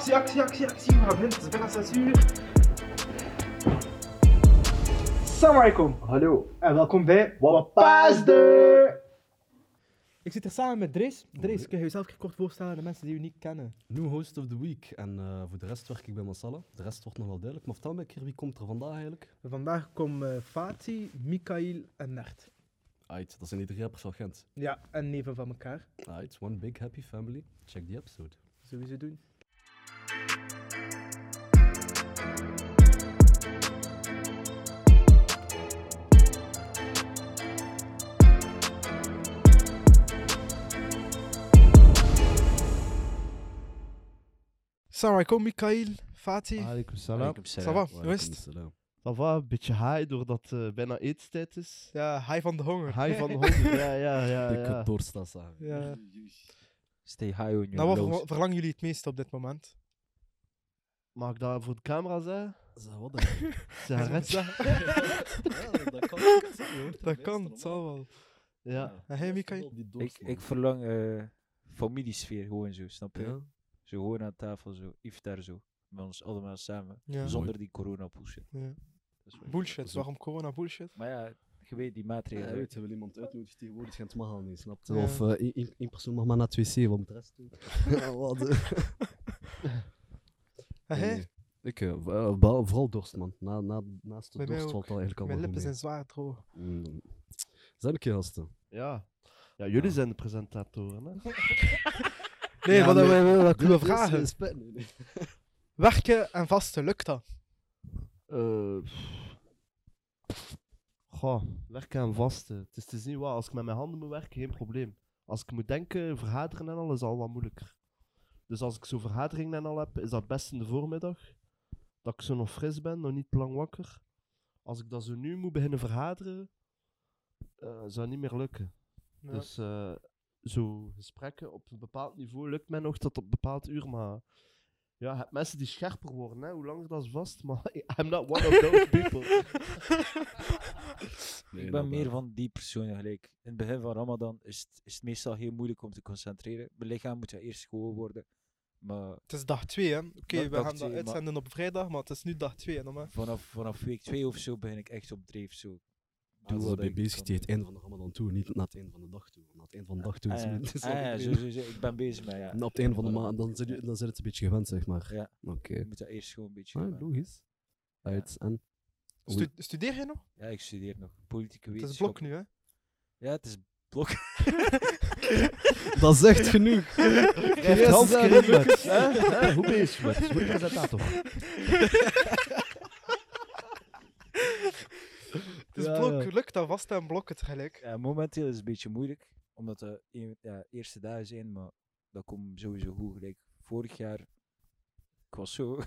actie, actie, actie, actie. We gaan beginnen, het is bijna 6 uur. Assalamu alaikum. Hallo. En welkom bij Wapasde. Ik zit hier samen met Drees. Drees, kun je jezelf een keer kort voorstellen aan de mensen die u niet kennen? New host of the week. En eh, voor de rest werk ik bij Masala. De rest wordt nog wel duidelijk. Maar vertel me een keer, wie komt er vandaag eigenlijk? Vandaag komen eh, Fatih, Mikael en Nert. Ait, dat zijn die drie rappers van Gent. Ja, en neven van elkaar. Ait, one big happy family. Check die episode. Sowieso doen. Assalamu alaikum, Mikael, Fatih. Alaikum salam. Ça salam. va, hoe is het? Salam. Ça va, een beetje high doordat het eh, bijna eetstijd is. Ja, hij van de honger. High van de honger, ja, ja, ja. Dikke ja. doorstassa. Ja. Stay high on your Nou, wat verlangen jullie het meest op dit moment? Mag ik dat voor de camera zeggen? Zo, wat dan? Sigaret? Ja, dat kan. Dat kan, het zal wel. Ja. En hij, Mikael? Ik, ik verlang eh familiesfeer gewoon zo, snap je? Ja. Zo gewoon aan tafel, zo, iftar zo. Met ons allemaal samen. Ja. Zonder die corona bullshit. Ja. Dat is wel- Bullshit, waarom corona bullshit? Maar ja, je weet die Ja, maatregelen. weet je, wil iemand uitnodigen tegenwoordig, het mag al niet, snap je? Ja. Of eh, één- persoon mag maar naar het wc, wat moet de rest doen? Ja, wat, Nee, Ik, eh, eh, vooral dorst, man. Na, na, naast de Bij mij dorst ook. valt dat eigenlijk al Mijn lippen zijn zwaar droog. Mm. Zijn ik je gasten? Ja. Ja, jullie zijn de presentatoren, hè? Nee, Ja, willen Dit we is vragen. respect, nee, nee. Werken en vasten, lukt dat? Eh, pff. Goh, werken aan vasten. Het is te zien, wat, als ik met mijn handen moet werken, geen probleem. Als ik moet denken, vergaderen en al, is al wat moeilijker. Dus als ik zo vergaderingen en al heb, is dat best in de voormiddag. Dat ik zo nog fris ben, nog niet te lang wakker. Als ik dat zo nu moet beginnen vergaderen, eh, zou het niet meer lukken. Ja. Dus eh, zo gesprekken op een bepaald niveau lukt mij nog tot op een bepaald uur, maar ja, hebt mensen die scherper worden, hè, hoe langer dat is vast, maar I'm not one of those people. Nee, ik ben meer van die persoon gelijk. In het begin van Ramadan is het, is het meestal heel moeilijk om te concentreren. Mijn lichaam moet ja eerst gewoon worden. Maar Het is dag 2, hè? Oké, we gaan dat twee, maar- uitzenden op vrijdag, maar het is nu dag 2, hè, maar. vanaf, vanaf week 2 of zo begin ik echt op dreef. Zo. Doe wel wat ik bezig tegen het doen. einde van de Ramadan toe, niet naar het einde van de dag toe. Na het einde van de dag toe is Ah, ja. Ah, zo, zo, zo. Ik ben bezig met ja. En op het einde van de maand, dan zit je dan zit het een beetje gewend, zeg maar. Ja. Oké. Je moet dat eerst gewoon een beetje. Ah, logisch. Uit, en? Stu- studeer je nog? Ja, ik studeer nog politieke Het is wetenschap. blok nu, hè? Ja, het is blok. Dat is echt genoeg. Kriemert, hè? Hè, Hoe bezig? Goeie presentator. Het is Ja, blok, ja. lukt dat vasten en blokken tegelijk? Ja, momenteel is het een beetje moeilijk, omdat de een- ja, eerste dagen zijn, maar dat komt sowieso goed. Gelijk vorig jaar, ik was zo.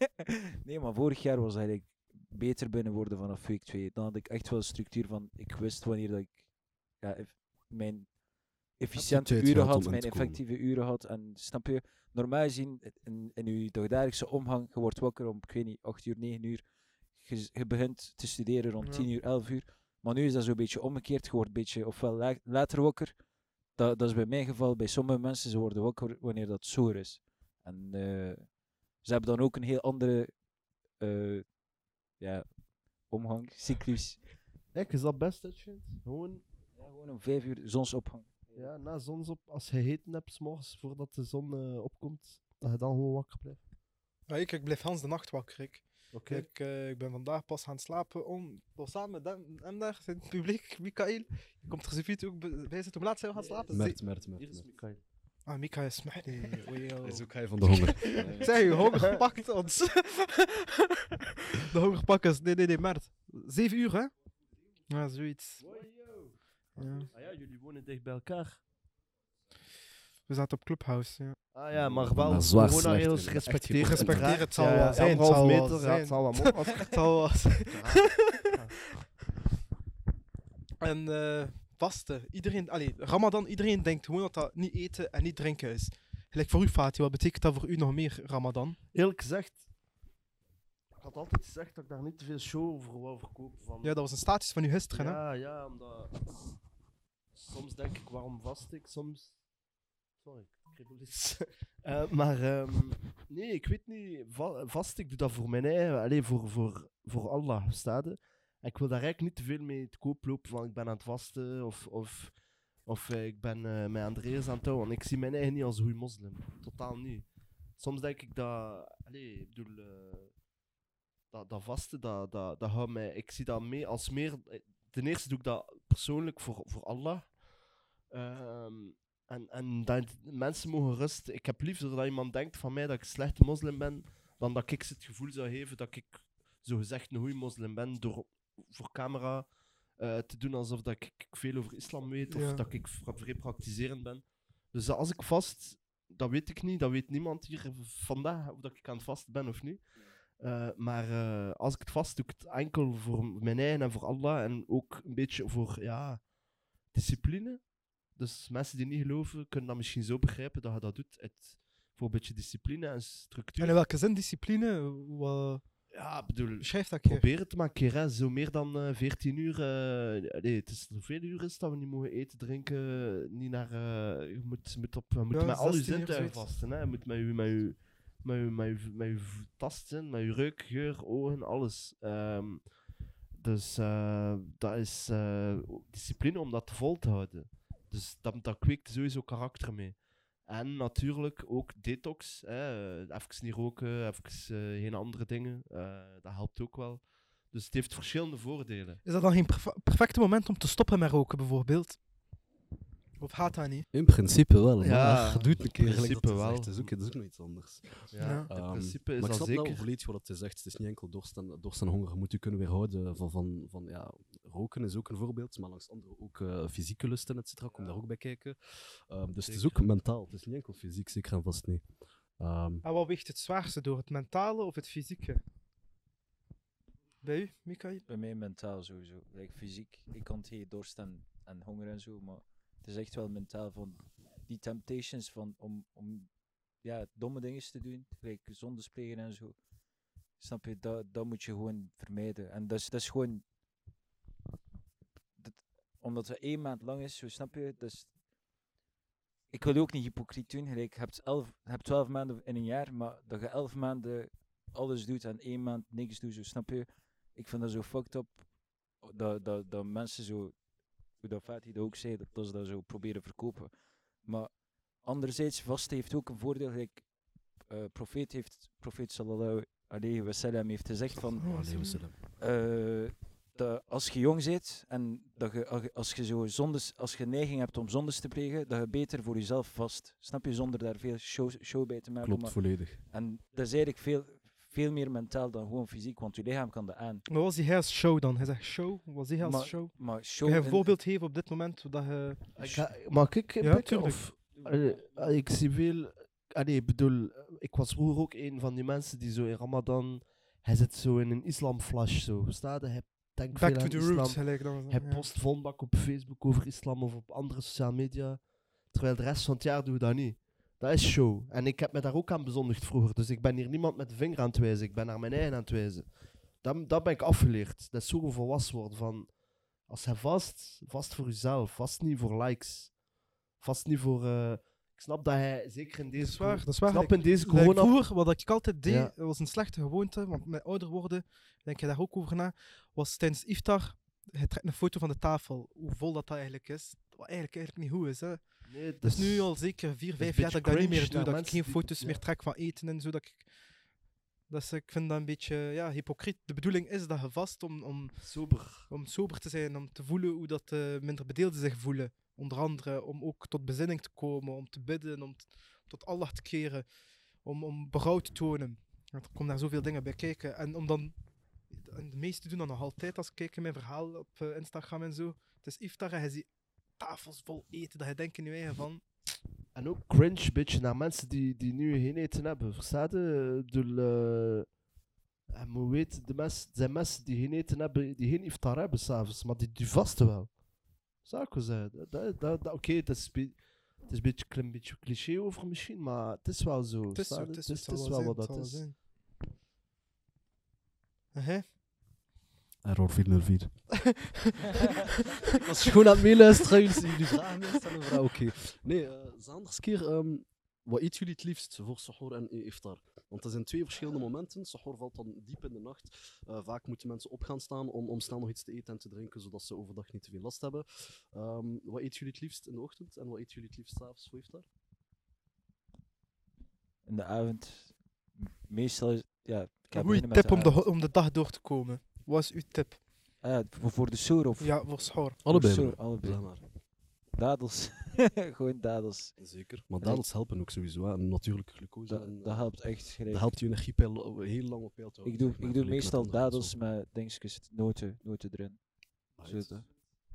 nee, maar vorig jaar was eigenlijk beter binnen worden vanaf week 2. Dan had ik echt wel een structuur van, ik wist wanneer dat ik ja, mijn efficiënte uren had, mijn komen. effectieve uren had. En snap je, normaal gezien in, in je dagdagelijkse omgang, je wordt wakker om, ik weet niet, 8 uur, 9 uur. Je, begint te studeren rond Ja. 10 uur, 11 uur. Maar nu is dat zo'n beetje omgekeerd. Je wordt een beetje ofwel la- later wakker. Dat, dat is bij mijn geval. Bij sommige mensen ze worden wakker wanneer dat zoer is. En eh, ze hebben dan ook een heel andere eh, ja, omgang, cyclus. Kijk, is dat best dat je Gewoon gewoon om 5 uur zonsopgang. ja, na zonsop, als je gegeten hebt, 's morgens voordat de zon eh, opkomt, dat je dan gewoon wakker blijft. Ja, ik, ik blijf Hans de nacht wakker. Ik, Oké. ik, eh, ik ben vandaag pas gaan slapen om, door samen met hem, hem daar, in het publiek, Mikael. Je komt er zoiets ook bij zitten. Hoe laat zijn we gaan slapen? Mert, Mert, Mert. Hier is. Mikael. Ah, Mikael is smahdi. Oei, Hij is ook hij van de honger. Zeg je, honger pakt ons. de honger pakt ons. Nee, nee, nee, Mert. Zeven uur, hè? Ja, zoiets. Ja. Ah ja, jullie wonen dicht bij elkaar. We zaten op Clubhouse, ja. Ah ja, maar wel Maar zwaar coronaregels respecteren. Respecteren, het zal wel zijn, anderhalf meter, het zal wel. Het zal wel zijn. En eh vasten. Iedereen, allee, Ramadan, iedereen denkt gewoon dat dat niet eten en niet drinken is. Gelijk voor u, Fatih, wat betekent dat voor u nog meer Ramadan? Eerlijk gezegd, ik had altijd gezegd dat ik daar niet te veel show over wou verkopen. Van, Ja, dat was een status van u gisteren, hè? ja, ja, omdat soms denk ik waarom vast ik, soms Sorry, ik kreeg wel iets. Eh, maar ehm, nee, ik weet niet. va- vast, ik doe dat voor mijn eigen. Alleen voor, voor, voor Allah, staat ik wil daar eigenlijk niet te veel mee te koop lopen van ik ben aan het vasten of, of, of eh, ik ben eh met Andreas aan het houden. Want ik zie mijn eigen niet als goede moslim. Totaal niet. Soms denk ik dat. Allee, ik bedoel. dat, dat vasten, dat, dat, dat houdt mij. Ik zie dat mee als meer. Ten eerste doe ik dat persoonlijk voor, voor Allah. Ehm, en, en dat mensen mogen rust. Ik heb liever dat iemand denkt van mij dat ik een slechte moslim ben, dan dat ik ze het gevoel zou geven dat ik zogezegd een goede moslim ben door voor camera eh, te doen alsof dat ik veel over islam weet of Ja. dat ik vrij praktiserend ben. Dus als ik vast, dat weet ik niet, dat weet niemand hier vandaag of dat ik aan het vast ben of niet. Eh, maar eh, als ik het vast doe, ik het enkel voor mijn eigen en voor Allah en ook een beetje voor ja, discipline. Dus mensen die niet geloven, kunnen dat misschien zo begrijpen dat je dat doet. Het, voor een beetje discipline en structuur. En in welke zin discipline? Wat... Ja, bedoel, Beschrijf dat keer. probeer het maar een keer. Hè. Zo meer dan eh 14 uur. eh, nee, het is hoeveel uur is dat we niet mogen eten, drinken. Niet naar. eh, je moet, moet, op, je moet Ja, met al je 16 uur, zintuigen vasten. Hè. Je moet met je, met je, met je, met je, met je met je reuk, geur, ogen, alles. Ehm, dus eh, dat is eh, discipline om dat vol te houden. Dus dat, dat kweekt sowieso karakter mee. En natuurlijk ook detox. Hè. Even niet roken, even eh, geen andere dingen. eh, dat helpt ook wel. Dus het heeft verschillende voordelen. Is dat dan geen perfe- perfecte moment om te stoppen met roken, bijvoorbeeld? Of gaat dat niet? In principe wel. Ja, Ja, doe het een keer. in dat principe wel. Het is ook, het is ook nog iets anders. Ja, Ja. In Ehm, principe is maar ik dat snap wel zeker. volledig wat je zegt. Het is niet enkel dorst en, dorst en honger. Je moet je kunnen weerhouden van, van, van ja, roken is ook een voorbeeld, maar langs andere ook eh, fysieke lusten, et cetera. Kom daar ook bij kijken. Ehm, dus het is ook mentaal. Het is niet enkel fysiek, zeker en vast niet. Ehm, En wat weegt het zwaarste door, het mentale of het fysieke? Bij u, Mikael? Bij mij mentaal sowieso. Like fysiek, ik kan tegen dorst en, en honger en zo, maar het is echt wel mentaal van die temptations van om, om ja, domme dingen te doen, gelijk zonde plegen en zo. Snap je, dat, dat moet je gewoon vermijden. En dat is, dat is gewoon, omdat het één maand lang is, zo snap je, dus ik wil ook niet hypocriet doen, gelijk, je hebt, elf, je hebt twaalf maanden in een jaar, maar dat je elf maanden alles doet en één maand niks doet, zo snap je. Ik vind dat zo fucked up dat, dat, dat mensen zo, hoe dat Fatih dat ook zei, dat, dat ze dat zo proberen verkopen. Maar anderzijds, vasten heeft ook een voordeel. Gelijk, eh profeet heeft, profeet sallallahu alayhi wa sallam heeft gezegd van, Oh, dat als je jong bent en dat je, als je- zo zondes, als je neiging hebt om zondes te plegen, dat je beter voor jezelf vast. Snap je, zonder daar veel show, show bij te maken. Klopt, maar- volledig. en dat is eigenlijk veel, veel meer mentaal dan gewoon fysiek, want je lichaam kan dat aan. Wat was hij als show dan? Hij zegt show? Wat was hij als Maar- show? Maar show Kun je een in- voorbeeld geven op dit moment? Dat je... Ik ga- mag ik Ja, of, Allee, ik zie veel. Allee, ik bedoel, ik was vroeger ook een van die mensen die zo in Ramadan. Hij zit zo in een islamflash, zo. Verstaat je? Hij Back veel to the roots, gelijk. Hij ja. post vol bak op Facebook over islam of op andere sociale media. Terwijl de rest van het jaar doe ik dat niet. Dat is show. En ik heb me daar ook aan bezondigd vroeger. Dus ik ben hier niemand met de vinger aan het wijzen. Ik ben naar mijn eigen aan het wijzen. Dat, dat ben ik afgeleerd. Dat is zo volwassen worden van... Als hij vast, vast voor jezelf. Vast niet voor likes. Vast niet voor... eh, ik snap dat hij, zeker in Dat deze... is waar, co- dat is waar. Snap in deze corona... vroeger, wat ik altijd deed, Ja. was een slechte gewoonte, want met ouder worden, denk je daar ook over na, was tijdens iftar, je trekt een foto van de tafel, hoe vol dat, dat eigenlijk is. Wat eigenlijk, eigenlijk niet goed is. Hè. Nee, is nu al zeker vier, vijf jaar dat ik dat niet meer doe, dat ik geen die- foto's ja. meer trek van eten en zo. Dat ik, dat is, ik vind dat een beetje ja, hypocriet. De bedoeling is dat je vast om, om, Sober. om sober te zijn, om te voelen hoe dat de minder bedeelden zich voelen. Onder andere om ook tot bezinning te komen, om te bidden, om tot Allah te keren, om, om berouw te tonen. Er komen daar zoveel dingen bij kijken. En om dan, en de meesten doen dat nog altijd als ik kijk in mijn verhaal op eh, Instagram en zo. Het is iftar en je ziet tafels vol eten, dat je denkt in je eigen van, En ook cringe een beetje naar mensen die, die nu geen eten hebben. Verstaat je? Ik bedoel, eh, en moet weten, de mensen, zijn mensen die geen eten hebben, die geen iftar hebben s'avonds, maar die, die vasten wel. Zou ik wel zeggen. Dat, dat, dat, dat- Oké, het is een be- het is een beetje, klein beetje cliché over misschien, maar het is wel zo. Het is, zo, het is, het is wel wat dat is. Uh-huh. Error 404. ik was gewoon aan het meeluisteren. Jullie vragen mij stellen. Oké. Nee, eh Zaanders keer. ehm, wat eten jullie het liefst voor Sahur en iftar? Want dat zijn twee verschillende momenten. Sahur valt dan diep in de nacht. Eh, vaak moeten mensen op gaan staan om, om snel nog iets te eten en te drinken, zodat ze overdag niet te veel last hebben. Ehm, wat eten jullie het liefst in de ochtend en wat eten jullie het liefst s'avonds voor iftar? In de avond, meestal is, ja, ik Goeie beginnen met tip om de, om de dag door te komen. Wat is uw tip? Ah, voor, voor de soer of Ja, voor schoor. Allebei. Allebei. Zeg maar. Dadels. Gewoon dadels. Zeker. Maar dadels helpen ook sowieso. Hè. Natuurlijke glucose. Dat, en, dat helpt echt. gelijk. dat helpt je energiepeil heel lang op peil te houden. Ik doe, ik doe met meestal mensen. dadels met dingetjes, noten, noten erin. Right.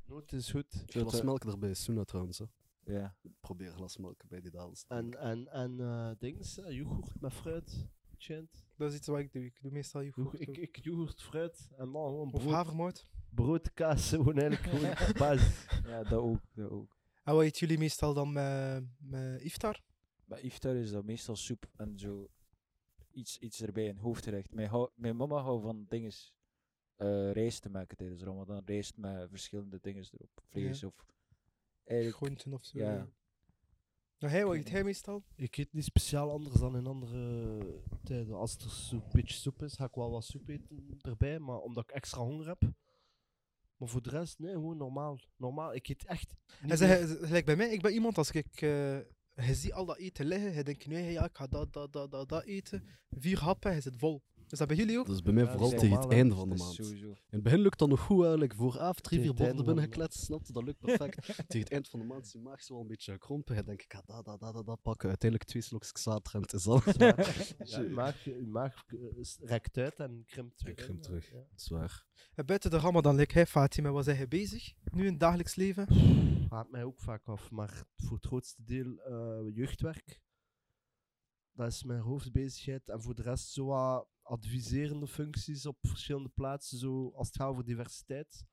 Noot is goed. Glas dat- melk erbij Suna trouwens. Hè. Ja. Probeer een glas melk bij die dadels. En, en, en eh dings, eh, yoghurt met fruit. Chint. Dat is iets wat ik doe. Ik doe meestal yoghurt. Ik, ik yoghurt, fruit en dan gewoon Of brood, havermout. Brood, kaas. Gewoon eigenlijk gewoon basis. ja, dat ook. Dat ook. En wat eten jullie meestal dan met, met iftar? Bij iftar is dat meestal soep en zo iets, iets erbij, een hoofdgerecht. Mijn, hou- mijn mama houdt van dinges, eh rijst te maken tijdens Ramadan. Rijst met verschillende dingen erop. Vlees of... Groenten of zo. ja. Nou, hij, wat eet hij meestal? Ik eet niet speciaal anders dan in andere tijden. Als er zo'n beetje soep is, ga ik wel wat soep eten erbij. Maar omdat ik extra honger heb. Maar voor de rest, nee, gewoon normaal. Normaal, ik eet echt. meer- zegt, gelijk bij mij, ik ben iemand als ik. eh hij ziet al dat eten liggen, hij denkt nu, ja, ik ga dat, dat, dat, dat, dat eten. Vier happen, hij zit vol. Is dat bij jullie ook? Dat is bij mij vooral tegen het einde van de maand. sowieso. In het begin lukt dat nog goed eigenlijk. Vooravond drie, vier borden de binnengekletst, snap je? Dat lukt perfect. tegen het eind van de maand is je maag zo wel een beetje krompen. Dan denk ik, ik ga dat, dat, dat, dat, dat pakken. Uiteindelijk twee slokjes xater en het is al. Uw maag, eh, rekt uit en krimpt in, krimpt terug. Ja. Zwaar. En buiten de Ramadan, like hij, Fatima, was hij bezig? Nu in het dagelijks leven? Gaat mij ook vaak af, maar voor het grootste deel eh, jeugdwerk. Dat is mijn hoofdbezigheid. En voor de rest zo wat adviserende functies op verschillende plaatsen, zo als het gaat over diversiteit.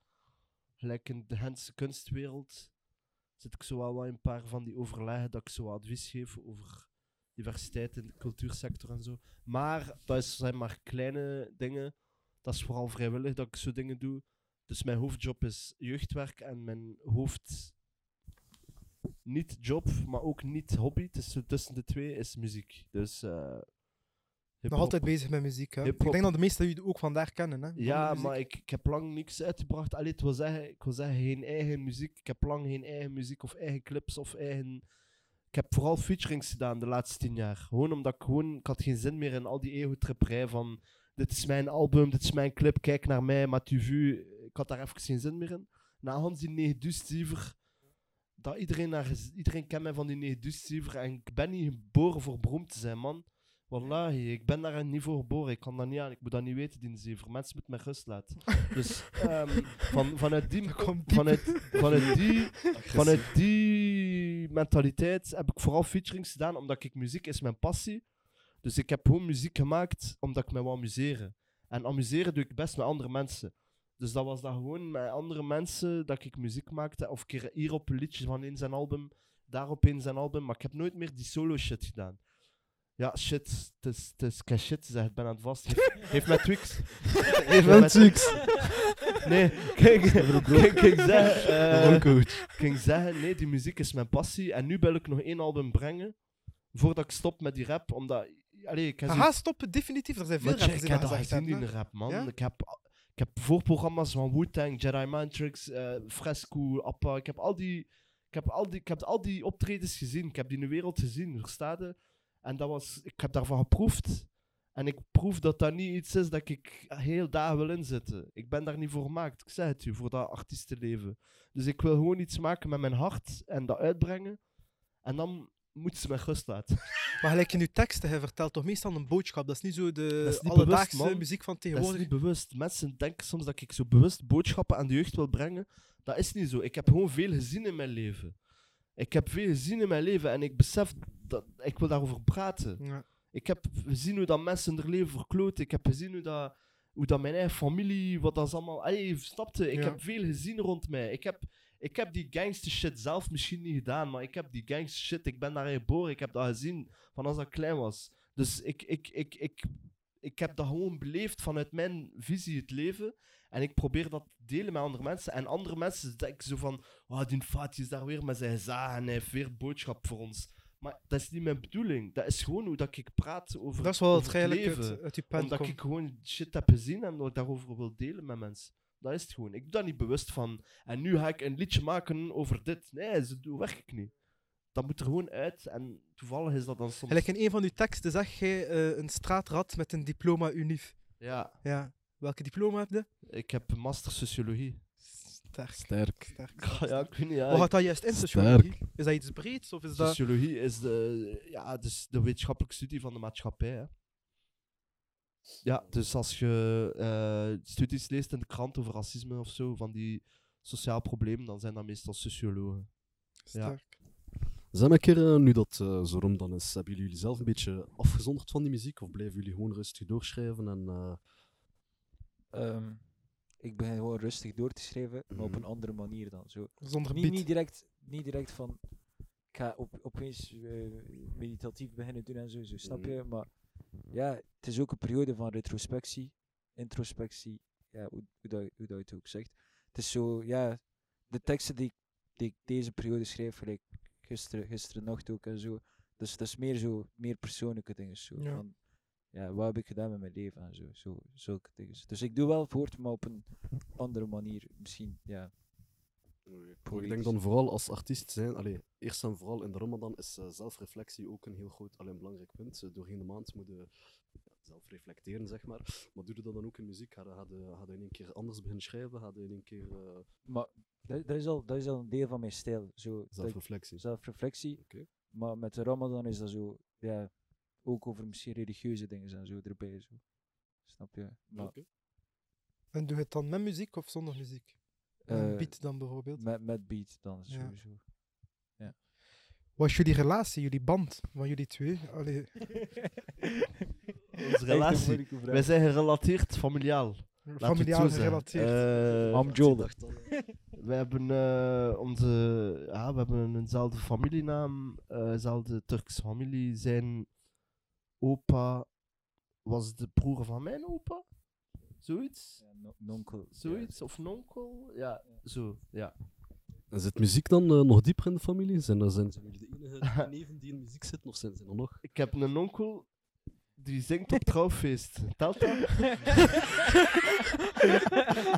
Gelijk in de Gentse kunstwereld zit ik zo wel in een paar van die overleggen dat ik zo advies geef over diversiteit in de cultuursector en zo. Maar dat zijn maar kleine dingen. Dat is vooral vrijwillig dat ik zo dingen doe. Dus mijn hoofdjob is jeugdwerk en mijn hoofd niet job, maar ook niet hobby. Zo tussen de twee is muziek. Dus eh Nog altijd bezig met muziek, hè? Ik denk dat de meesten jullie ook vandaag kennen, hè? van Ja, maar ik, ik heb lang niks uitgebracht. Allee, het wil zeggen, ik wil zeggen, geen eigen muziek. Ik heb lang geen eigen muziek of eigen clips of eigen... Ik heb vooral featurings gedaan de laatste tien jaar. Gewoon omdat ik gewoon... Ik had geen zin meer in al die ego-tripperij van... Dit is mijn album, dit is mijn clip, kijk naar mij, maar tu vu. Ik had daar even geen zin meer in. Na Hans die 9 Dustiever... Dat iedereen, naar, iedereen kent mij van die 9 Dustiever. En ik ben niet geboren voor beroemd te zijn, man. Wallahi, ik ben daar niet voor geboren. Ik kan dat niet aan. Ik moet dat niet weten, die zever. Mensen moeten mij rust laten. Dus ehm, van, vanuit, die, vanuit, vanuit, die, vanuit die mentaliteit heb ik vooral featurings gedaan, omdat ik muziek is mijn passie. Dus ik heb gewoon muziek gemaakt omdat ik me wou amuseren. En amuseren doe ik best met andere mensen. Dus dat was dat gewoon met andere mensen dat ik muziek maakte. Of keer hier op een liedje van in zijn album, daar op in zijn album. Maar ik heb nooit meer die solo shit gedaan. Ja, shit. Het is, ik shit gezegd. Ik ben aan het vast. Geef mij Twix. Geef mij Twix. Nee, kijk. Kijk, ik zeg... eh, ik ging zeggen, nee, die muziek is mijn passie. En nu wil ik nog één album brengen. Voordat ik stop met die rap. Omdat... Allee, ik gaan stoppen, definitief. Er zijn veel rappers ik die heb gezien in de rap, man. Ja? Ik, heb, ik heb voorprogramma's van Wu-Tang, Jedi Mind Tricks, eh, Fresco, Appa. Ik heb al die... Ik heb, al die, ik heb al die optredens gezien. Ik heb die in de wereld gezien, verstaat je? En dat was, ik heb daarvan geproefd. En ik proef dat dat niet iets is dat ik heel dagen wil inzetten. Ik ben daar niet voor gemaakt. Ik zeg het u, voor dat artiestenleven. Dus ik wil gewoon iets maken met mijn hart en dat uitbrengen. En dan moeten ze mij rust laten. Maar gelijk in uw teksten, hij vertelt toch meestal een boodschap. Dat is niet zo de Dat is niet alledaagse bewust, muziek van Dat is tegenwoordig. niet bewust. Mensen denken soms dat ik zo bewust boodschappen aan de jeugd wil brengen. Dat is niet zo. Ik heb gewoon veel gezien in mijn leven. Ik heb veel gezien in mijn leven en ik besef dat ik wil daarover praten. Ja. Ik heb gezien hoe dat mensen hun leven verkloten. Ik heb gezien hoe dat, hoe dat mijn eigen familie, wat dat is allemaal... Allee, snapte? Ik Ja. heb veel gezien rond mij. Ik heb, ik heb die gangster shit zelf misschien niet gedaan, maar ik heb die gangster shit, ik ben daar geboren, ik heb dat gezien van als ik klein was. Dus ik, ik, ik, ik, ik heb dat gewoon beleefd vanuit mijn visie het leven. En ik probeer dat te delen met andere mensen. En andere mensen denken zo van, oh, die Fatih is daar weer met zijn zagen en hij heeft weer boodschap voor ons. Maar dat is niet mijn bedoeling. Dat is gewoon hoe dat ik praat over, Dat is wel het over het eigenlijk leven. Omdat komt. ik gewoon shit heb gezien en dat ik daarover wil delen met mensen. Dat is het gewoon. Ik doe dat niet bewust van. En nu ga ik een liedje maken over dit. Nee, zo doe werk ik niet. Dat moet er gewoon uit. En toevallig is dat dan soms. In een van uw teksten zeg jij eh, een straatrat met een diploma unief. Ja, Ja. Welke diploma heb je? ik heb een master sociologie. Sterk. Sterk. Sterk. Ja, ik weet niet. Ja, Wat gaat dat juist in sociologie? Is dat iets breeds of is dat... Sociologie is de, ja, dus de wetenschappelijke studie van de maatschappij. Hè. Ja, dus als je eh, studies leest in de krant over racisme of zo, van die sociaal problemen, dan zijn dat meestal sociologen. Ja. Zijn een keer, eh, nu dat eh, zo rond dan is, hebben jullie zelf een beetje afgezonderd van die muziek? Of blijven jullie gewoon rustig doorschrijven? En, eh, Ehm, ik begin gewoon rustig door te schrijven, maar op Mhm. een andere manier dan. Zo. Zonder Niet, beat. niet, direct, niet direct van, ik ga op, opeens eh, meditatief beginnen doen en zo, zo snap Mhm. je? Maar ja, het is ook een periode van retrospectie, introspectie, ja, hoe, hoe, dat, hoe dat je het ook zegt. Het is zo, ja, de teksten die, ik- die ik deze periode schreef, gelijk gisteren, gisteren nacht ook en zo, dus dat is meer zo, meer persoonlijke dingen zo. Ja. Van, ja, wat heb ik gedaan met mijn leven en zo, zo zulke dingen. Dus ik doe wel voort, maar op een andere manier, misschien, ja. Ik denk dan vooral als artiest zijn, allee, eerst en vooral in de Ramadan is eh, zelfreflectie ook een heel groot, alleen belangrijk punt. Eh, doorheen de maand moet je ja, zelf reflecteren, zeg maar. Maar doe je dat dan ook in muziek? Ga je, ga je, ga je in één keer anders beginnen schrijven? Ga je in één keer eh, Maar dat, dat, is al, dat is al een deel van mijn stijl. Zo, ik- zelfreflectie? zelfreflectie. Oké. Maar met de Ramadan is dat zo, ja, ook over misschien religieuze dingen en zo erbij. Zo. Snap je? Maar, Oké. En doe je het dan met muziek of zonder muziek? Eh, Een beat dan bijvoorbeeld. met, met beat dan Ja. sowieso. Wat is jullie relatie, jullie band van jullie twee? Allee, Onze relatie. Wij zijn gerelateerd familiaal. Laten we het familiaal gerelateerd. Eh, Mam Jolder. We hebben eh, onze, ja, we hebben eenzelfde familienaam, eh, dezelfde Turkse familie. Zijn opa was de broer van mijn opa, zoiets, Ja, no- nonkel. zoiets of nonkel, ja, zo, ja. En zit muziek dan eh, nog dieper in de familie? Zijn, er, zijn, zijn jullie de enige neven die in muziek zitten of zijn, zijn er nog? Ik heb een onkel die zingt op trouwfeest. Telt dat?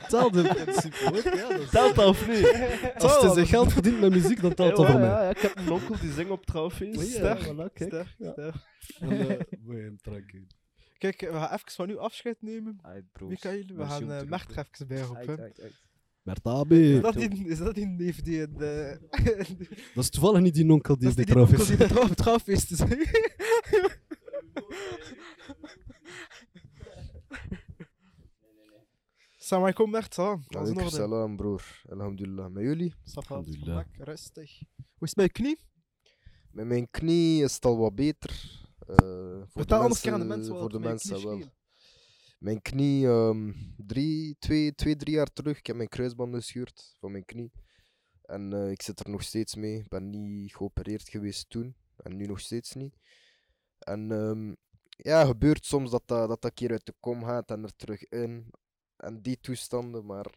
Hetzelfde in principe ook, ja. dat is- Telt dat of niet? Als hij zijn geld verdient met muziek, dan telt dat Ja, voor mij. ja, ja, ik heb een onkel die zingt op trouwfeest. Oh, ja, Sterk. voilà, kijk. Sterk, Ja. sterk. En, eh, Kijk, we gaan even van u afscheid nemen. Uit, proost. Michael, we gaan uh, Mert er even bij roepen. Is dat die, is dat die neef die in de... Dat is toevallig niet die nonkel die dat is bij die trouw onkel is. die de trouw- trouwfeest is. Salam alaikum Mert, Alaikum salam, broer. Alhamdulillah. Met jullie? Alhamdulillah. rustig. Hoe is het met je knie? Met mijn knie is het al wat beter. Eh, voor de anders aan de mensen- Voor de mensen wel. Mijn knie, ehm, drie, twee, twee, drie jaar terug, ik heb mijn kruisband gescheurd van mijn knie. En eh, ik zit er nog steeds mee. Ik ben niet geopereerd geweest toen. En nu nog steeds niet. En ehm, ja, gebeurt soms dat dat, dat dat keer uit de kom gaat en er terug in. En die toestanden, maar...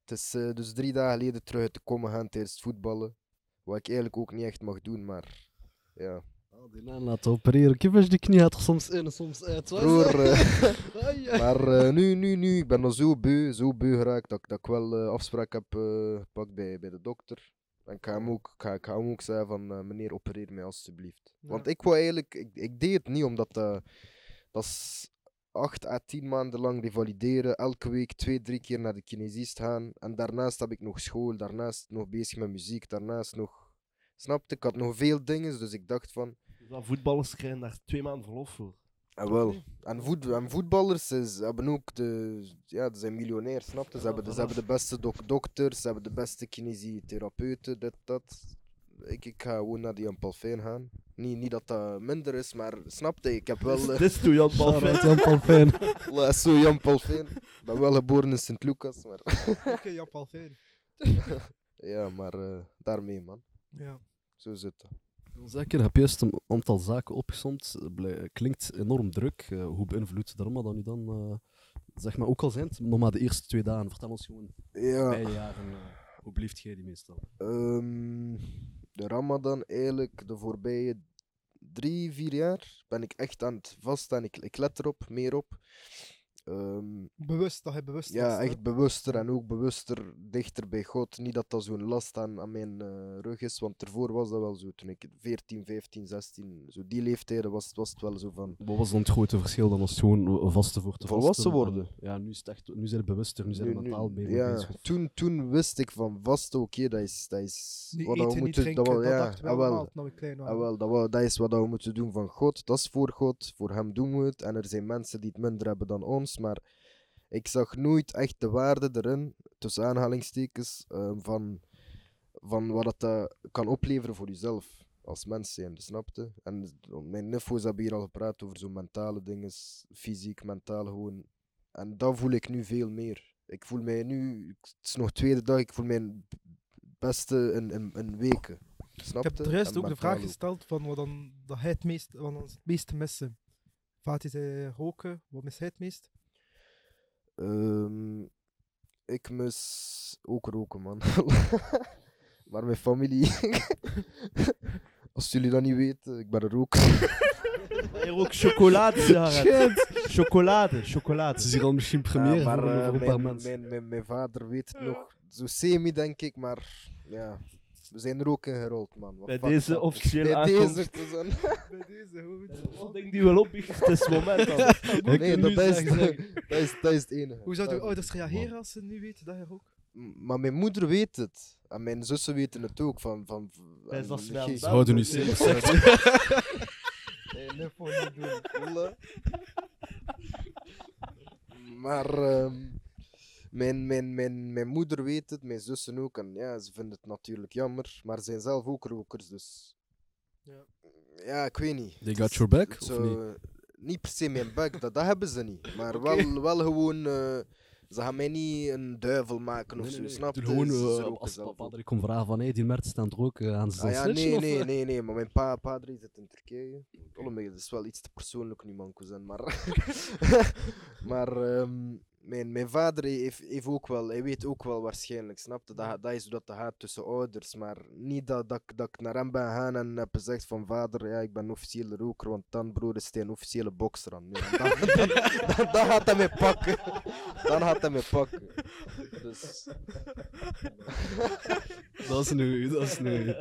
Het is eh, dus drie dagen geleden terug uit de kom gegaan tijdens het voetballen. Wat ik eigenlijk ook niet echt mag doen, maar... Ja. Die naam laten opereren. Kijk, als die knie er soms in en soms uit. Dat? eh. Maar eh, nu, nu, nu, ik ben al zo beu, zo beu geraakt dat, ik- dat ik wel eh, afspraak heb gepakt bij, bij de dokter. En ik ga hem ook, ik ga, ik hem ook zeggen van, meneer, opereer mij alstublieft. Want ik wou eigenlijk, ik, ik deed het niet omdat dat is acht à tien maanden lang revalideren, elke week twee, drie keer naar de kinesist gaan. En daarnaast heb ik nog school, daarnaast nog bezig met muziek, daarnaast nog, snapte, ik had nog veel dingen, dus ik dacht van, Dat voetballers krijgen daar twee maanden verlof voor. en wel. En, voet, en voetballers is, hebben ook de, ja, ze zijn miljonair, snap je? Ze, hebben, de, ze hebben de beste dok dokters, ze hebben de beste kinesitherapeuten, dit, dat. Ik, ik ga gewoon naar die Jan Palfijn gaan. Niet, niet dat dat minder is, maar snap je? Ik heb wel... eh, Dit is toe, Jan Shout-out Jan Palfijn. zo Jan Palfijn. Ik ben wel geboren in Sint-Lucas, maar... Oké, Jan Palfijn. ja, maar eh, daarmee, man. Ja. Zo zit het. Zeker, heb je juist een aantal zaken opgesomd. Eh, Klinkt enorm druk. Eh, hoe beïnvloedt de Ramadan nu dan? eh, Zeg maar, ook al zijn het nog maar de eerste twee dagen. Vertel ons gewoon Ja, beide jaren. hoe beleeft jij die meestal? ehm, de Ramadan eigenlijk de voorbije drie, vier jaar ben ik echt aan het vaststaan. Ik, ik let erop, meer op. Ehm, Bewust, dat je bewust ja, was, hè. echt bewuster en ook bewuster dichter bij God. Niet dat dat zo'n last aan, aan mijn eh, rug is, want ervoor was dat wel zo. Toen ik 14, 15, 16, zo die leeftijden was, was het wel zo van. Wat was dan het grote verschil dan als het gewoon vasten voor te Volwassen worden. En- Ja, nu is het echt, nu zijn we bewuster, nu zijn we mentaal mee ja, bezig. toen, toen wist ik van vast, oké, dat is, dat is Niet wat eten, we moeten drinken, dat, wel, ja, wel. klein dat, dat is wat we moeten doen van God. Dat is voor God. Voor hem doen we het. En er zijn mensen die het minder hebben dan ons. Maar ik zag nooit echt de waarde erin, tussen aanhalingstekens, ehm, van, van wat het eh, kan opleveren voor jezelf. Als mens zijn, snapte? En mijn nifo's hebben hier al gepraat over zo'n mentale dingen, fysiek, mentaal gewoon. En dat voel ik nu veel meer. Ik voel mij nu, het is nog tweede dag, ik voel mij het beste in, in, in weken. Snapte? Ik heb de rest ook de vraag gesteld van wat dan dat hij het meest, wat ons het meeste missen. Fatih zei roken, wat mis hij het meest? Ehm, ik mis ook roken, man. maar mijn familie. Als jullie dat niet weten, ik ben er ook. Hier ook chocolade, Sarah. Chocolade, chocolade. Het is hier al misschien première Ja, maar voor, eh, mijn, mijn, mijn, mijn vader weet het nog. Zo semi, denk ik, maar ja. We zijn er ook in gerold, man. Wat Bij fuck deze dat. officiële Bij aankomst. deze, te zijn. Bij deze, hoe Wat denk die wel op? Het is het moment dan. Nee, dat is, dat, is, dat is het enige. Hoe zouden Dat- ouders reageren als ze nu weten dat je rookt? M- Maar mijn moeder weet het. En mijn zussen weten het ook. Van, van, wel Ze dan, houden nu. Nee, nee, voor niet doen. Maar ehm, mijn, mijn, mijn, mijn moeder weet het, mijn zussen ook. En ja, ze vinden het natuurlijk jammer. Maar ze zijn zelf ook rokers, dus... Ja. Ja, ik weet niet. They got your back, of niet? niet per se mijn back, dat, dat hebben ze niet. Maar wel, wel gewoon... eh, ze gaan mij niet een duivel maken of Nee, zo, nee, snap Ik je? Gewoon, eh, roken als ook. er komt vragen van, hey, die Mert staat roken, gaan ze dan Ah, ja, nee, of, nee, eh? nee, nee, maar mijn pa, padre zit in Turkije. Allemaal, dat is wel iets te persoonlijk nu, man, cousin. Maar, maar ehm, mijn, mijn vader heeft, heeft ook wel, hij weet ook wel waarschijnlijk, snapte dat, dat is dat gaat tussen ouders. Maar niet dat, dat, ik- dat ik naar hem ben gegaan en heb gezegd van vader, ja, ik ben officiële roker, want dan broer is hij een officiële bokser aan. Nee, dan, dan, dan, dan gaat hij mij pakken. Dan gaat hij mij pakken. Dus, Dat is nu, dat is nu.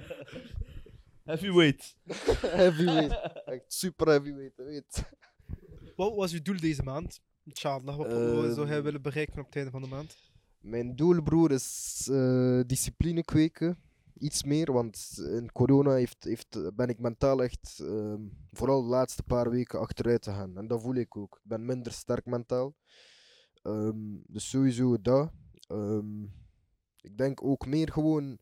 Heavyweight. heavyweight. Echt super heavyweight, je weet. Wat was uw doel deze maand? Inshallah, wat, zou hij Ehm, willen bereiken op het einde van de maand? Mijn doel, broer, is eh, discipline kweken. Iets meer, want in corona heeft, heeft, ben ik mentaal echt, ehm, vooral de laatste paar weken, achteruit gegaan. En dat voel ik ook. Ik ben minder sterk mentaal. Ehm, dus sowieso dat. Ik denk ook meer gewoon,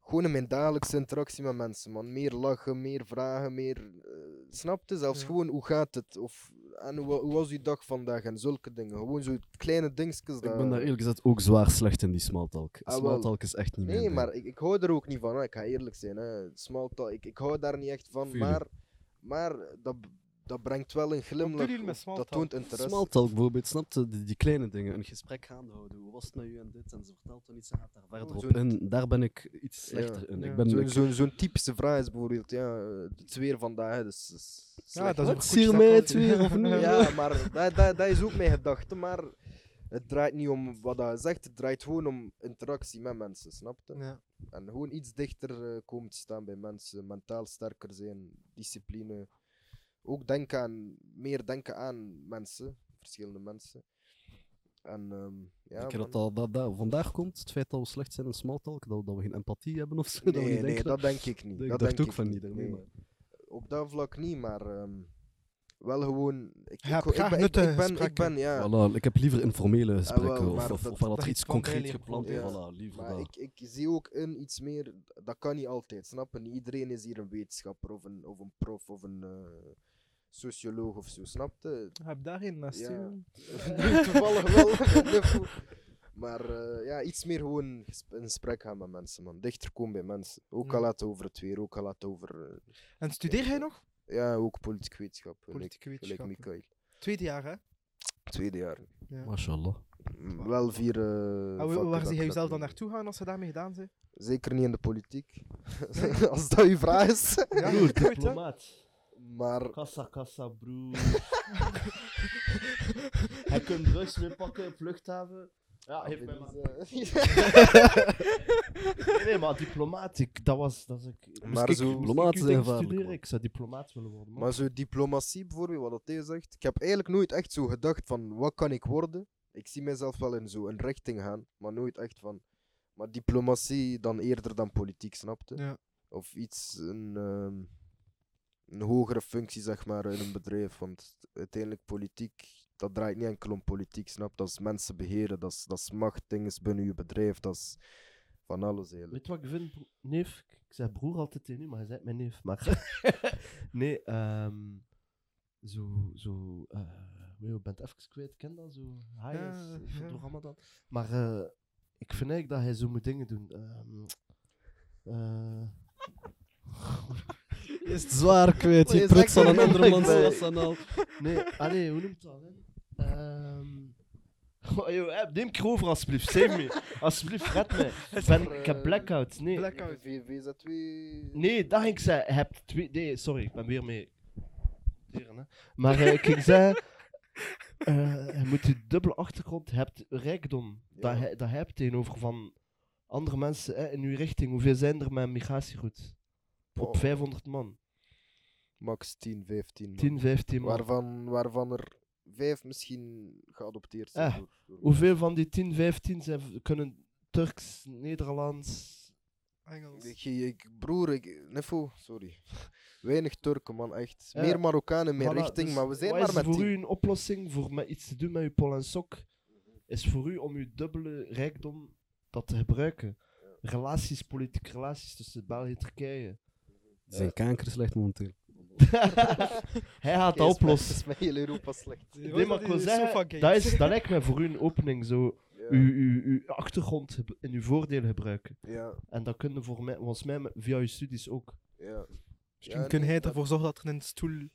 gewoon in mijn dagelijkse interactie met mensen, man. Meer lachen, meer vragen, meer... eh snapte? Zelfs Ja. gewoon, hoe gaat het? Of, en hoe, hoe was uw dag vandaag? En zulke dingen. Gewoon zo kleine dingetjes. Ik ben daar eerlijk gezegd ook zwaar slecht in, die smalltalk. Ah. Smalltalk is echt niet mijn Nee, maar ik, ik hou er ook niet van. Hè. Ik ga eerlijk zijn. Hè. Small talk, ik, ik hou daar niet echt van. Maar, maar dat, dat brengt wel een glimlach. op- dat toont interesse. Smalltalk bijvoorbeeld, snap je? Die, die kleine dingen. Een gesprek gaande houden. Hoe was het met u en dit? En ze vertelt dan iets en gaat daar verder op in. Daar ben ik iets Ja. slechter in. Ja. Ik ben, Zo'n zo'n typische vraag is bijvoorbeeld, ja, het weer vandaag, dus, dus Ja, dat is Wat, sier goed mij dat het weer, of niet? Ja, maar dat, dat, dat is ook mijn gedachte, maar het draait niet om wat hij zegt, het draait gewoon om interactie met mensen, snap je? Ja. En gewoon iets dichter eh, komen te staan bij mensen, mentaal sterker zijn, discipline. Ook denken aan, meer denken aan mensen, verschillende mensen. En ehm ja, Denk je dat, dat, dat, dat vandaag komt? Het feit dat we slecht zijn in smalltalk? Dat, dat we geen empathie hebben of zo? dat we Nee, niet nee, denken dat denk ik niet. Ik dat dacht denk ook ik van niet, daarmee, nee. maar- Op dat vlak niet, maar ehm, wel gewoon. Ik, Ja, ik, ik, graag ben, ik, ik ben, ik gesprekken. ben, ja. Voilà, ik heb liever informele gesprekken. wel, of, of, dat- of dat dat er iets iets van concreet bijleert gepland is. Voilà, liever Maar dat. ik, ik zie ook in iets meer, dat kan niet altijd, snap je? Niet iedereen is hier een wetenschapper of een, of een prof of een eh, socioloog of zo, snap je? Ik heb daarin naast Ja. je. Toevallig wel. Maar eh, ja, iets meer gewoon in gesprek gaan met mensen, man. Dichter komen bij mensen. Ook al laten over het weer, ook al laten over. eh, En studeer jij nog? ja, ook politiek wetenschap. Mikael. Tweede jaar, hè? Tweede jaar. Ja. Mashallah. Mm, Wel vier. eh, En waar- zie je jezelf dan naartoe gaan als ze daarmee gedaan zijn? Zeker niet in de politiek. Als dat uw vraag is. Ja, Broer, diplomaat. Maar Kassa, kassa, broer. Hij kunt drugs mee pakken op vluchthaven. Ja, geef mij maar. Nee, nee, maar diplomaat, ik, dat was... Dat ik, Maar ik, zo- Diplomaat ik studeren, ik zou diplomaat willen worden. man. Maar zo diplomatie bijvoorbeeld, wat dat hij zegt. Ik heb eigenlijk nooit echt zo gedacht van wat kan ik worden. Ik zie mezelf wel in zo'n richting gaan, maar nooit echt van. Maar diplomatie dan eerder dan politiek, snapte? Ja. Of iets, een, ehm, een hogere functie zeg maar in een bedrijf. Want uiteindelijk politiek, dat draait niet enkel om politiek, snap? Dat is mensen beheren, dat is, dat is macht, dingen binnen je bedrijf, dat is van alles eigenlijk. Weet je wat ik vind, neef? Ik zeg broer altijd tegen u, maar hij zei mijn neef. Maar nee, ehm zo, zo, weet je, ik ben het even kwijt, ken dat? Zo, high Ja, is, ja. door Ramadan. Maar eh, ik vind eigenlijk dat hij zo moet dingen doen. Ehm eh, Is het zwaar kwijt, je je pruts zegt van een dan al. nee, allee, hoe noemt dat? Hè? Ehm oh, joh, neem ik over alsjeblieft, save me. Alsjeblieft, red me. Ik, ben, ik heb blackout, nee. Blackout. VZW. Nee, dat ging ik zeggen. Je hebt twee... Nee, sorry, ik ben weer mee. Maar eh, ik ging zeggen... eh, je moet je dubbele achtergrond... Je hebt rijkdom. Dat, Ja. hij, dat hij hebt tegenover van andere mensen hè, in uw richting. Hoeveel zijn er met migratieroute? Op Oh. 500 man. Max 10, 15. man. 10, 15 man. Waarvan, waarvan er vijf misschien geadopteerd zijn. Ah, door- door Hoeveel van die 10, 15 zijn, kunnen Turks, Nederlands... Engels. Ik, ik, broer, ik, sorry. Weinig Turken, man, echt. Meer Marokkanen, meer Voilà, richting, dus maar we zijn maar is met voor tien. u een oplossing voor met iets te doen met uw pol en sok? Is voor u om uw dubbele rijkdom dat te gebruiken. Relaties, politieke relaties tussen België en Turkije. Zijn kanker slecht momenteel. Hij gaat dat Is oplossen. is met heel Europa slecht. Nee, maar ik wil zeggen, dat, is, dat lijkt mij voor u een opening. Zo, uw, uw, uw achtergrond in uw voordeel gebruiken. ja, En dat kunnen voor mij, volgens mij met- via uw studies ook. ja. Misschien Ja, kun nee, hij dat- ervoor zorgen dat er een stoel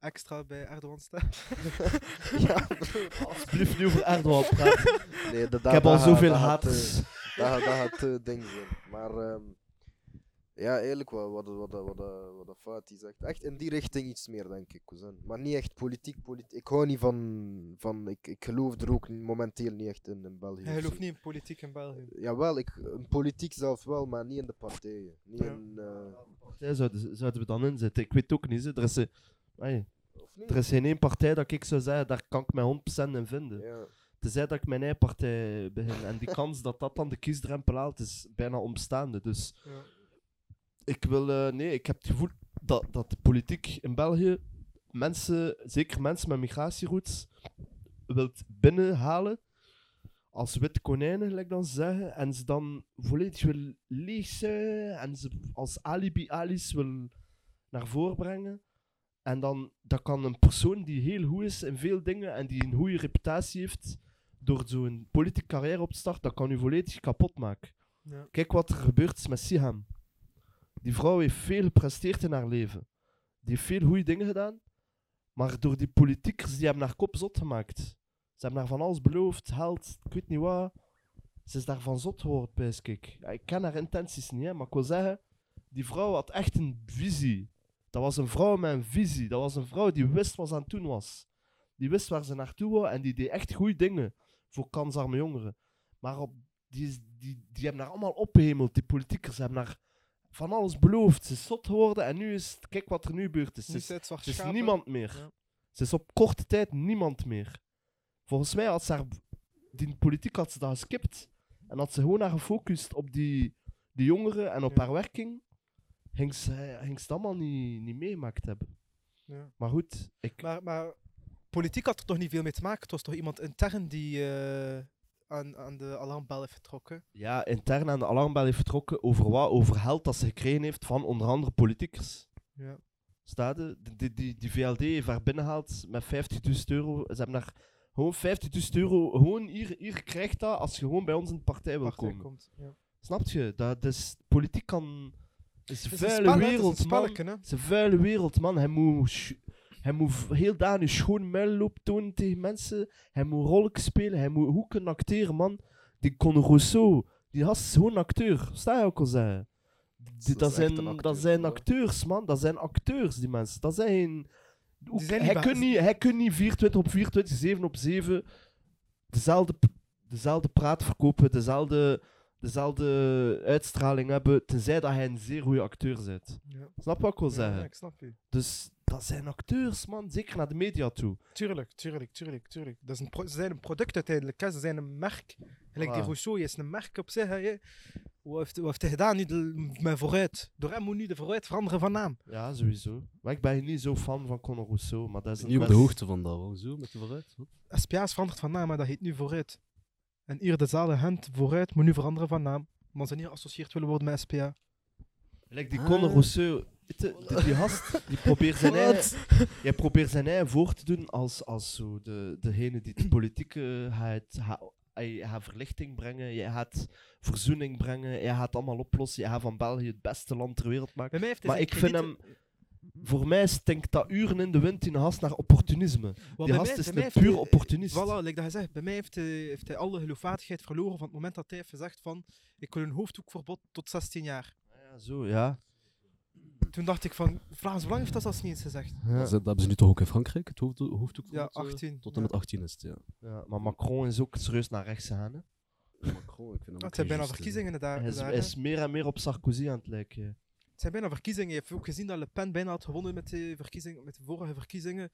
extra bij Erdogan staat. ja. Alsjeblieft, nu over Erdogan praten. Nee, dat, Ik heb al zoveel dat haters. eh, Dat gaat, dat gaat eh, ding zijn. Maar ehm, ja, eigenlijk wat, wat, wat, wat, wat, wat dat Fatih zegt. Echt in die richting iets meer, denk ik, cousin. Maar niet echt politiek. politiek. Ik hou niet van... van ik, ik geloof er ook momenteel niet echt in, in België. Hij of gelooft niet in politiek in België. Jawel, ik, in politiek zelf wel, maar niet in de partijen. Niet Ja. in... eh, Partij zouden, zouden we dan inzetten? Ik weet ook niet. hè. Er is, ai, er is geen één partij dat ik zou zeggen, daar kan ik mij 100% in vinden. Ja. Tenzij dat ik mijn eigen partij begin. En die kans dat dat dan de kiesdrempel haalt, is bijna onbestaande. Dus Ja. Ik wil, eh, nee, ik heb het gevoel dat, dat de politiek in België mensen, zeker mensen met migratieroutes, wilt binnenhalen als witte konijnen, gelijk dan ze zeggen, en ze dan volledig wil leegzuigen en ze als alibi-ali's wil naar voren brengen. En dan dat kan een persoon die heel goed is in veel dingen en die een goede reputatie heeft, door zo'n politieke carrière op te starten, dat kan u volledig kapot maken. Ja. Kijk wat er gebeurd is met Siham. Die vrouw heeft veel gepresteerd in haar leven. Die heeft veel goede dingen gedaan. Maar door die politiekers, die hebben haar kop zot gemaakt. Ze hebben haar van alles beloofd, geld, ik weet niet wat. Ze is daarvan zot geworden, pijs ik. Ik ken haar intenties niet, hè, maar ik wil zeggen, die vrouw had echt een visie. Dat was een vrouw met een visie. Dat was een vrouw die wist wat ze aan het doen was. Die wist waar ze naartoe wou en die deed echt goede dingen voor kansarme jongeren. Maar op, die, die, die hebben haar allemaal opgehemeld, die politiekers. Hebben haar van alles beloofd. Ze is zot geworden en nu is het, kijk wat er nu gebeurd is. Ze is, is niemand meer. Ja. Ze is op korte tijd niemand meer. Volgens mij had ze haar, die politiek had ze dat geskipt. En had ze gewoon haar gefocust op die, die jongeren en op Ja. haar werking. Ging ze, ging ze het allemaal niet, niet meegemaakt hebben. Ja. Maar goed, ik, Maar, maar politiek had er toch niet veel mee te maken. Het was toch iemand intern die eh, aan, aan de alarmbel heeft getrokken. ja, intern aan de alarmbel heeft vertrokken over wat? Over geld dat ze gekregen heeft van onder andere politiekers. Ja. Staat? Die, die, die, die VLD heeft haar binnengehaald met 50.000 euro. Ze hebben daar gewoon 50.000 euro. Gewoon hier, hier krijgt dat als je gewoon bij ons in de partij wil Partij komen. komt. Ja. Snap je? Dat is, politiek kan. Het is een vuile wereld, man. Het is een vuile wereld, man. Hij moet, Hij moet heel daar een schoon muil lopen tonen tegen mensen. Hij moet rollen spelen. Hij moet kunnen acteren, man. Die Conor Rousseau, die gast is gewoon een acteur. Sta je ook al zeggen? Dat, zijn, acteur, dat zijn acteurs, man. Dat zijn acteurs, die mensen. Dat zijn... ook- zijn niet hij, kunt niet, hij kunt niet 24 op 24, 7 op 7 dezelfde, dezelfde praat verkopen, dezelfde, dezelfde uitstraling hebben, tenzij dat hij een zeer goede acteur zit. Ja. Snap wat ik wil Ja, zeggen? ik snap je. Dus dat zijn acteurs, man. Zeker naar de media toe. Tuurlijk, tuurlijk, tuurlijk, tuurlijk. Dat is een pro- ze zijn een product uiteindelijk. Hè. Ze zijn een merk. Gelijk die. Rousseau is een merk op zich. Hè. Wat heeft, wat heeft hij gedaan? Nu de, met vooruit. Door hem moet nu de vooruit veranderen van naam. Ja, sowieso. Maar ik ben niet zo fan van Conor Rousseau, maar dat is een Niet op de hoogte van dat, hoezo? Met de vooruit? Is veranderd van naam, maar dat heet nu vooruit. En hier dezelfde hand vooruit moet nu veranderen van naam. Maar ze niet geassocieerd willen worden met SPA. Like die Ah. Conor Rousseau, die, gast, die probeert zijn eigen, jij probeert zijn eigen voor te doen als, als zo de, degene die het politieke gaat, verlichting brengen, je gaat verzoening brengen, je gaat allemaal oplossen, je gaat van België het beste land ter wereld maken. Maar ik vind hem, voor mij stinkt dat uren in de wind in gast naar opportunisme. Want Die mij- is een puur opportunist. Voilà, like dat zegt, bij mij heeft hij, heeft hij alle geloofwaardigheid verloren van het moment dat hij heeft gezegd van ik wil een hoofddoekverbod tot 16 jaar. Ja, zo, ja. Toen dacht ik van, Vlaams Belang heeft dat zelfs niet eens gezegd. ja. Dat hebben ze nu toch ook in Frankrijk, het hoofd, hoofddoek? Ja, tot, eh, 18. Tot en met 18 is het, ja. Ja, maar Macron is ook serieus naar rechts gegaan. Hè. Macron, ik vind hem Het zijn bijna verkiezingen daar. Hij is, daar, hij hè. is meer en meer op Sarkozy aan het lijken. Het zijn bijna verkiezingen. Je hebt ook gezien dat Le Pen bijna had gewonnen met de, verkiezing, met de vorige verkiezingen.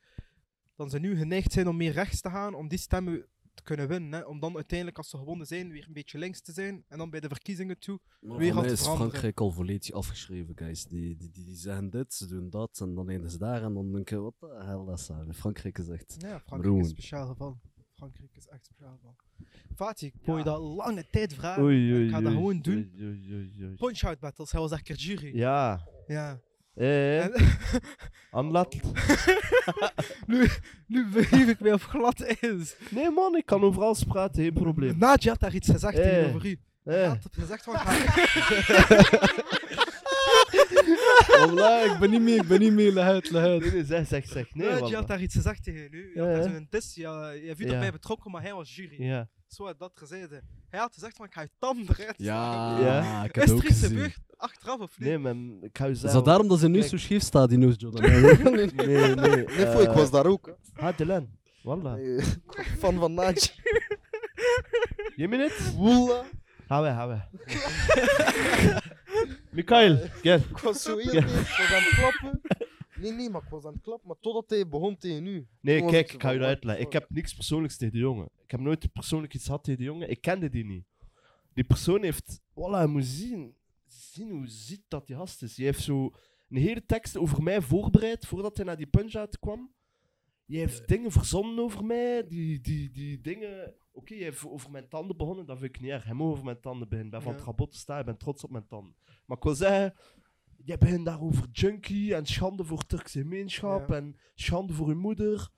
Dan ze nu geneigd zijn om meer rechts te gaan, om die stemmen te kunnen winnen. Hè. Om dan uiteindelijk, als ze gewonnen zijn, weer een beetje links te zijn. En dan bij de verkiezingen toe. Maar Weer mij te is veranderen. Frankrijk al volledig afgeschreven, guys. Die, die, die, die zeggen dit, ze doen dat, en dan eindigen ze daar, en dan denk je, wat de hell is dat? Frankrijk is echt... Ja, Frankrijk is een speciaal geval. Frankrijk is echt speciaal. Fatih, ik wou je dat lange tijd vragen. Oei, oei, ik ga dat oei, gewoon doen. Punch-out battles, hij was een keer jury. Ja. Ja. Eh, En- Anlat. nu, nu begeef ik mij op glad ijs. Nee man, ik kan overal praten, geen probleem. Nadia had daar iets gezegd Eh. tegenover u. Hij Eh. had gezegd van... Wallah, ik ben niet mee, ik ben niet mee, leg uit, leg uit. Nee, nee, zeg, zeg, zeg. Nee, Nee, je wallah. had daar iets gezegd tegen u. Je had daar zo'n dis. Ja, je Ja. erbij betrokken, maar hij was jury. Ja. Zo had dat gezegd. hè. Hij had gezegd van, ik ga je tanden eruit Ja. Ja. ik heb Is het er ook iets gezien. gebeurd achteraf of niet? Nee, man, ik ga je Is zeggen. dat daarom dat ze nu Kijk. zo scheef staat, die nose Jordan? Nee, nee. Nee, voor, ik eh, was daar ook. Ha, Dylan. Wallah. Fan van Nadje. Je minute? Woela. Ga weg, ga Mikael, get. Ik was zo heel ik was aan het klappen. Nee, nee, maar ik was aan het klappen, maar totdat hij begon tegen u. Nee, Toen was kijk, zo ik ga je van, dat uitleggen. Ik heb niks persoonlijks tegen de jongen. Ik heb nooit persoonlijk iets gehad tegen de jongen. Ik kende die niet. Die persoon heeft... Voilà, je moet zien. Zien hoe ziet dat die gast is. Je heeft zo een hele tekst over mij voorbereid voordat hij naar die punch-out kwam. Je heeft dingen verzonnen over mij. Die, die, die dingen... Oké, je hebt over mijn tanden begonnen. Dat vind ik niet erg. Hij mag over mijn tanden beginnen. Ik ben van het rabot te staan. Ik ben trots op mijn tanden. Maar ik wil zeggen... Jij begint daar over junkie en schande voor Turkse gemeenschap Ja. en schande voor je moeder.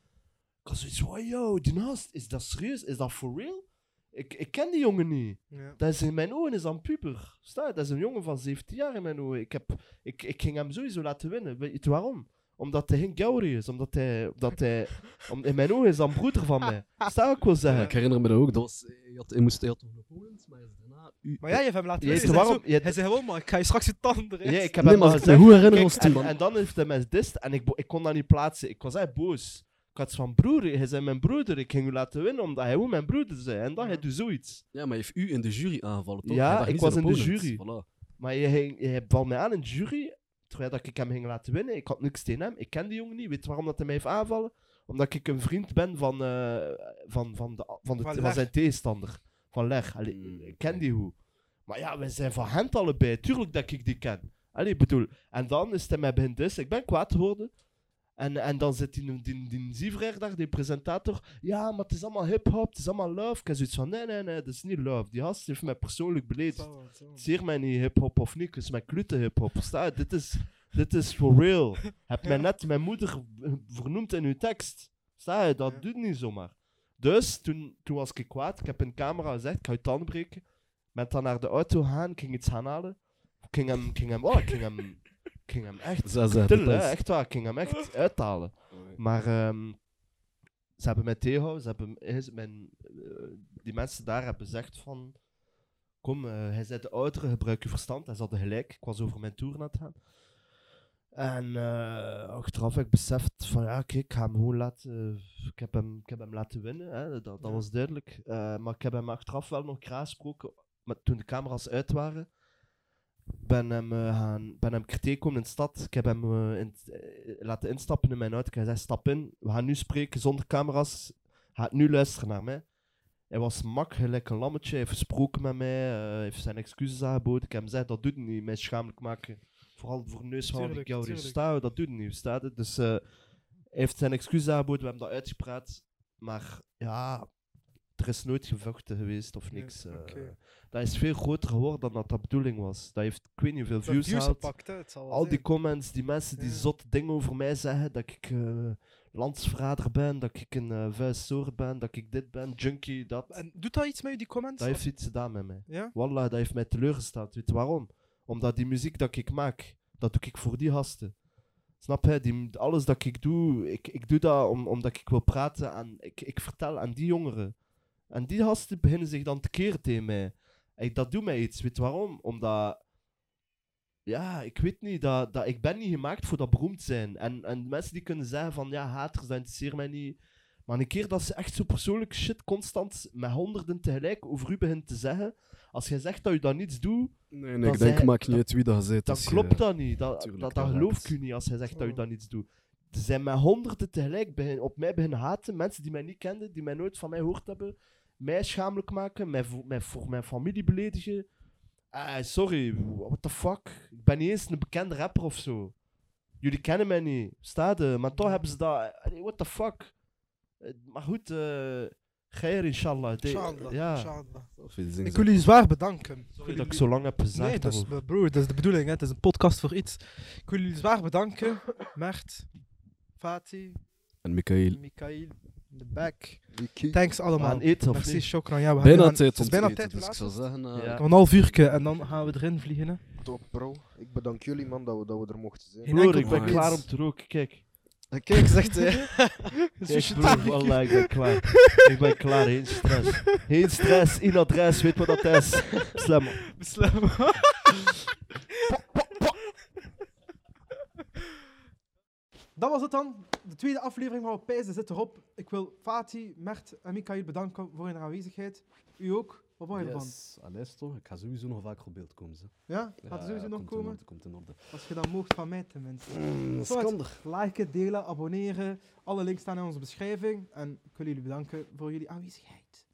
Ik was zoiets van, yo, die naast, is dat serieus? Is dat for real? Ik, ik ken die jongen niet. Ja. Dat is in mijn ogen is een puber. Sta, dat is een jongen van 17 jaar in mijn ogen. Ik, heb, ik, ik ging hem sowieso laten winnen. Weet je waarom? Omdat hij geen Gauri is. Omdat hij... Omdat hij om, in mijn ogen is dat een broeder van mij. Sta ik wil Ja, zeggen. ik herinner me dat ook. Dat was, je had, je moest, je had toch een maar je is daarna... U, Maar jij hebt hem laten Je weten. waarom? Je- Hij zei gewoon, maar ik ga je straks je tanden Ja, ik heb Nee, hem maar gezegd. Kijk, als toen, en, man. en dan heeft hij mij dist en ik, ik kon dat niet plaatsen. Ik was echt boos. Ik had van broer, hij zei mijn broeder, ik ging u laten winnen omdat hij ook mijn broeder zei. En dan Ja. hij doet zoiets. Ja, maar je heeft u in de jury aangevallen, toch? Ja, ik was in de jury. Voilà. Maar je, je valt mij aan in de jury, terwijl dat ik hem ging laten winnen. Ik had niks tegen hem. Ik ken die jongen niet. Weet waarom dat hij mij heeft aanvallen? Omdat ik een vriend ben van, eh, van, van, de, van, de, Van zijn tegenstander. Van Leg. Allee, Mm, ik ken die hoe. Maar ja, we zijn van hand allebei. Tuurlijk dat ik die ken. Allee, bedoel. En dan is hij mij begin dus. Ik ben kwaad geworden. En, en dan zit die, die, die Zivrer daar, die presentator. Ja, maar het is allemaal hip-hop, het is allemaal love. Ik heb zoiets van: nee, nee, nee, dat is niet love. Die gast heeft mij persoonlijk beledigd. Zeer mij niet hip-hop of niet, het is mijn klute hip-hop. Dit is, dit is for real. Heb mij Ja. net mijn moeder vernoemd in uw tekst. Sta je, dat Ja. doet niet zomaar. Dus toen, toen was ik kwaad. Ik heb in de camera gezegd: ik ga je tanden breken. Ben dan naar de auto gaan, ik ging iets gaan halen. Ik ging hem, ik ging hem, oh, ik ging hem, ik ging hem echt tillen, hè, is- echt waar. Ik ging hem echt uithalen. Maar ehm, ze hebben mij tegengehouden. Ze hebben, is mijn, eh, die mensen daar hebben gezegd van... Kom, eh, hij zei de oudere, gebruik je verstand. Hij hadden gelijk. Ik was over mijn tour aan het gaan. En eh, achteraf heb ik beseft van ja, kijk, ik ga hem gewoon laten... Ik heb hem, ik heb hem laten winnen, hè, dat, dat Ja. was duidelijk. Eh, maar ik heb hem achteraf wel nog gesproken, maar toen de camera's uit waren. Ben hem, eh, gaan, ben hem tegengekomen in de stad. Ik heb hem eh, in, eh, laten instappen in mijn auto. Ik heb gezegd, stap in. We gaan nu spreken zonder camera's. Ga nu luisteren naar mij. Hij was mak, gelijk een lammetje. Hij heeft gesproken met mij. heeft zijn excuses aangeboden. Ik heb hem gezegd, dat doet niet. Mij schamelijk maken. Vooral voor neus van ik jou sta. Dat doet niet. Staat het? Dus hij heeft zijn excuses aangeboden. We hebben dat uitgepraat. Maar ja, er is nooit gevochten geweest of niks. eh. Dat is veel groter geworden dan dat dat bedoeling was. Dat heeft, ik weet niet hoeveel views wel Al die zijn. comments, die mensen die Ja. zotte dingen over mij zeggen, dat ik eh, landsverrader ben, dat ik een uh, vuist soort ben, dat ik dit ben, junkie, dat. En doet dat iets met die comments? Dat heeft iets gedaan met mij. Ja? Wallah, dat heeft mij teleurgesteld. Weet je waarom? Omdat die muziek dat ik maak, dat doe ik voor die gasten. Snap je? Die, alles dat ik doe, ik, ik doe dat om, omdat ik wil praten en ik, ik vertel aan die jongeren. En die gasten beginnen zich dan te keren tegen mij. En dat doet mij iets. Weet waarom? Omdat, ja, ik weet niet, dat, dat, ik ben niet gemaakt voor dat beroemd zijn. En, en mensen die kunnen zeggen van, ja, haters, dat interesseert mij niet. Maar een keer dat ze echt zo persoonlijke shit constant met honderden tegelijk over u beginnen te zeggen, als jij zegt dat je dat niets doet, Nee, nee, ik denk, maakt niet uit wie dat bent. dan klopt dat niet. Dat, dat, dat dat geloof ik u niet als hij zegt dat je dat niets doet. Er zijn met honderden tegelijk begin, op mij beginnen haten. Mensen die mij niet kenden, die mij nooit van mij gehoord hebben. Mij schamelijk maken, mij voor, mij voor mijn familie beledigen. Ah, sorry, what the fuck? Ik ben niet eens een bekende rapper of zo. Jullie kennen mij niet, stade, maar toch hebben ze dat. Allee, What the fuck? Eh, Maar goed, eh Geir, inshallah. De- Inshallah, ja. inshallah. Ik wil jullie zwaar bedanken. Ik Sorry dat ik zo lang heb gezegd. Nee, dat is, broer, dat is de bedoeling. Hè. Het is een podcast voor iets. Ik wil jullie zwaar bedanken. Mert, Fatih, En Michael. Mikael, de back. Thanks allemaal. gaan eten of Merci, niet? shukran. Ja, we gaan Bijna aan- tijd Het is om bijna te tijd dus ik zou zeggen... eh, Ja. Een half uurtje en dan gaan we erin vliegen. Hè. Top, bro. Ik bedank jullie, man, dat we, dat we er mochten zijn. Geen Broer, enkel ik ben klaar om te roken. Kijk. Kijk, zegt hij. Kijk, broer, wallah, ik ben klaar. ik ben klaar, geen stress. Geen stress, in adres, weet wat dat is. Slim. Beslaan. Dat was het dan. De tweede aflevering van Pijzen zit erop. Ik wil Fatih, Mert en Mikael bedanken voor hun aanwezigheid. U ook. Wat vond je ervan? Yes. Allee, toch? Ik ga sowieso nog vaak op beeld komen. Ze. Ja? Gaat er Ja, sowieso ja, nog komt in komen? orde, komt in orde. Als je dat mocht van mij tenminste. Mm, het- er. Liken, delen, abonneren. Alle links staan in onze beschrijving. En ik wil jullie bedanken voor jullie aanwezigheid.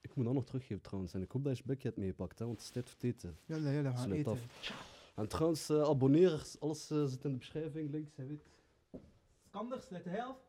Ik moet dat nog teruggeven trouwens. En ik hoop dat je Becky hebt meegepakt, hè, want het is tijd voor het eten. Ja, ja, we gaan eten. af. En trouwens, eh, abonneren. Alles eh, zit in de beschrijving links, hij weet. Skanders, sluit de helft.